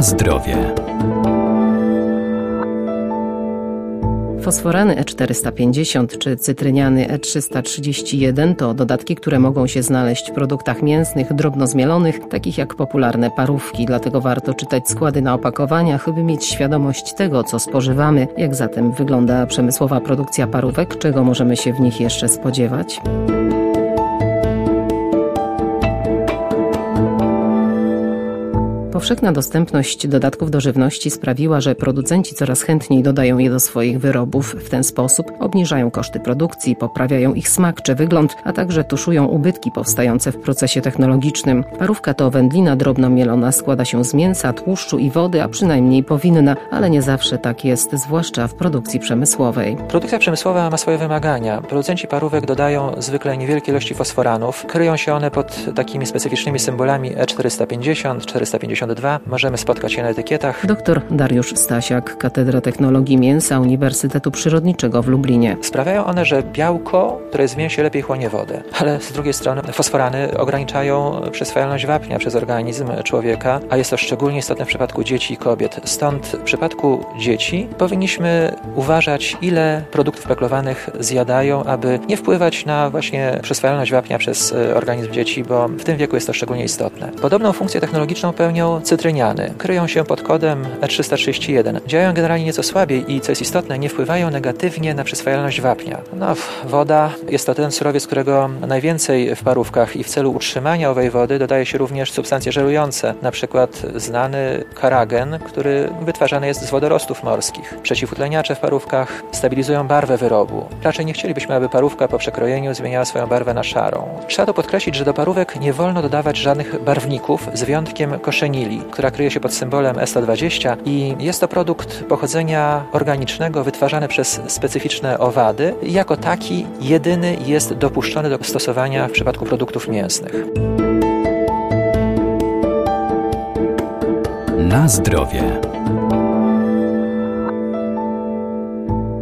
Zdrowie. Fosforany E450 czy cytryniany E331 to dodatki, które mogą się znaleźć w produktach mięsnych drobno zmielonych, takich jak popularne parówki. Dlatego warto czytać składy na opakowaniach, by mieć świadomość tego, co spożywamy. Jak zatem wygląda przemysłowa produkcja parówek? Czego możemy się w nich jeszcze spodziewać? Powszechna dostępność dodatków do żywności sprawiła, że producenci coraz chętniej dodają je do swoich wyrobów. W ten sposób obniżają koszty produkcji, poprawiają ich smak czy wygląd, a także tuszują ubytki powstające w procesie technologicznym. Parówka to wędlina drobno mielona, składa się z mięsa, tłuszczu i wody, a przynajmniej powinna, ale nie zawsze tak jest, zwłaszcza w produkcji przemysłowej. Produkcja przemysłowa ma swoje wymagania. Producenci parówek dodają zwykle niewielkie ilości fosforanów. Kryją się one pod takimi specyficznymi symbolami E450, 450 możemy spotkać się na etykietach. Dr Dariusz Stasiak, Katedra Technologii Mięsa Uniwersytetu Przyrodniczego w Lublinie. Sprawiają one, że białko, które jest w mięsie, lepiej chłonie wodę. Ale z drugiej strony fosforany ograniczają przyswajalność wapnia przez organizm człowieka, a jest to szczególnie istotne w przypadku dzieci i kobiet. Stąd w przypadku dzieci powinniśmy uważać, ile produktów peklowanych zjadają, aby nie wpływać na właśnie przyswajalność wapnia przez e, organizm dzieci, bo w tym wieku jest to szczególnie istotne. Podobną funkcję technologiczną pełnią cytryniany. Kryją się pod kodem E331. Działają generalnie nieco słabiej i, co jest istotne, nie wpływają negatywnie na przyswajalność wapnia. No, woda jest to ten surowiec, którego najwięcej w parówkach i w celu utrzymania owej wody dodaje się również substancje żelujące, na przykład znany karagen, który wytwarzany jest z wodorostów morskich. Przeciwutleniacze w parówkach stabilizują barwę wyrobu. Raczej nie chcielibyśmy, aby parówka po przekrojeniu zmieniała swoją barwę na szarą. Trzeba tu podkreślić, że do parówek nie wolno dodawać żadnych barwników, z wyjątkiem która kryje się pod symbolem E120 i jest to produkt pochodzenia organicznego wytwarzany przez specyficzne owady jako taki jedyny jest dopuszczony do stosowania w przypadku produktów mięsnych. Na zdrowie.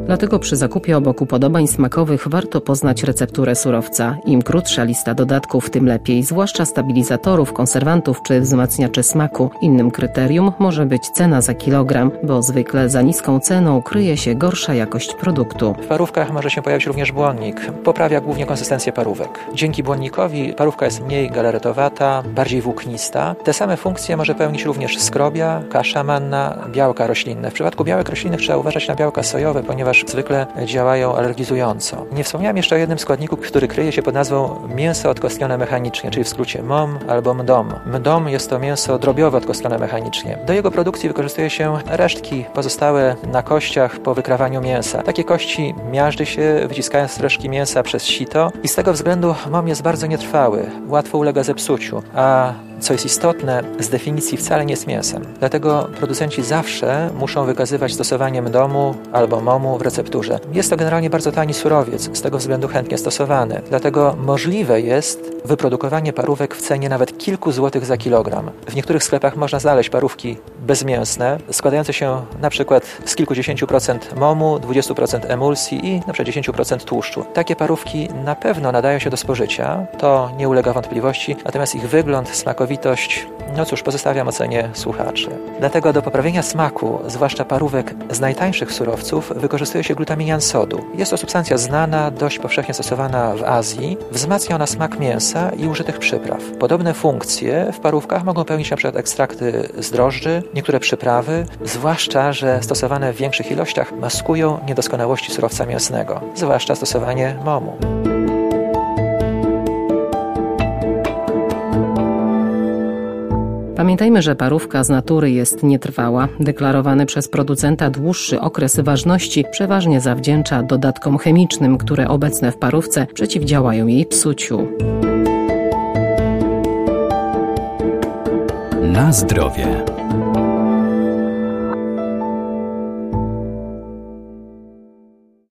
Dlatego przy zakupie obok upodobań smakowych warto poznać recepturę surowca. Im krótsza lista dodatków, tym lepiej, zwłaszcza stabilizatorów, konserwantów czy wzmacniaczy smaku. Innym kryterium może być cena za kilogram, bo zwykle za niską ceną kryje się gorsza jakość produktu. W parówkach może się pojawić również błonnik. Poprawia głównie konsystencję parówek. Dzięki błonnikowi parówka jest mniej galaretowata, bardziej włóknista. Te same funkcje może pełnić również skrobia, kasza manna, białka roślinne. W przypadku białek roślinnych trzeba uważać na białka sojowe, ponieważ zwykle działają alergizująco. Nie wspomniałem jeszcze o jednym składniku, który kryje się pod nazwą mięso odkostnione mechanicznie, czyli w skrócie MOM albo MDOM. MDOM jest to mięso drobiowe odkostnione mechanicznie. Do jego produkcji wykorzystuje się resztki pozostałe na kościach po wykrawaniu mięsa. Takie kości miażdży się, wyciskając resztki mięsa przez sito i z tego względu MOM jest bardzo nietrwały, łatwo ulega zepsuciu, a co jest istotne, z definicji wcale nie jest mięsem. Dlatego producenci zawsze muszą wykazywać stosowaniem domu albo momu w recepturze. Jest to generalnie bardzo tani surowiec, z tego względu chętnie stosowany. Dlatego możliwe jest wyprodukowanie parówek w cenie nawet kilku złotych za kilogram. W niektórych sklepach można znaleźć parówki bezmięsne, składające się na przykład z kilkudziesięciu procent momu, 20% emulsji i przykład 10% tłuszczu. Takie parówki na pewno nadają się do spożycia, to nie ulega wątpliwości, natomiast ich wygląd, smakowitość, no cóż, pozostawiam ocenie słuchaczy. Dlatego do poprawienia smaku, zwłaszcza parówek z najtańszych surowców, wykorzystuje się glutaminian sodu. Jest to substancja znana, dość powszechnie stosowana w Azji. Wzmacnia ona smak mięsa i użytych przypraw. Podobne funkcje w parówkach mogą pełnić np. ekstrakty z drożdży, niektóre przyprawy, zwłaszcza, że stosowane w większych ilościach maskują niedoskonałości surowca mięsnego, zwłaszcza stosowanie momu. Pamiętajmy, że parówka z natury jest nietrwała. Deklarowany przez producenta dłuższy okres ważności przeważnie zawdzięcza dodatkom chemicznym, które obecne w parówce przeciwdziałają jej psuciu. Na zdrowie.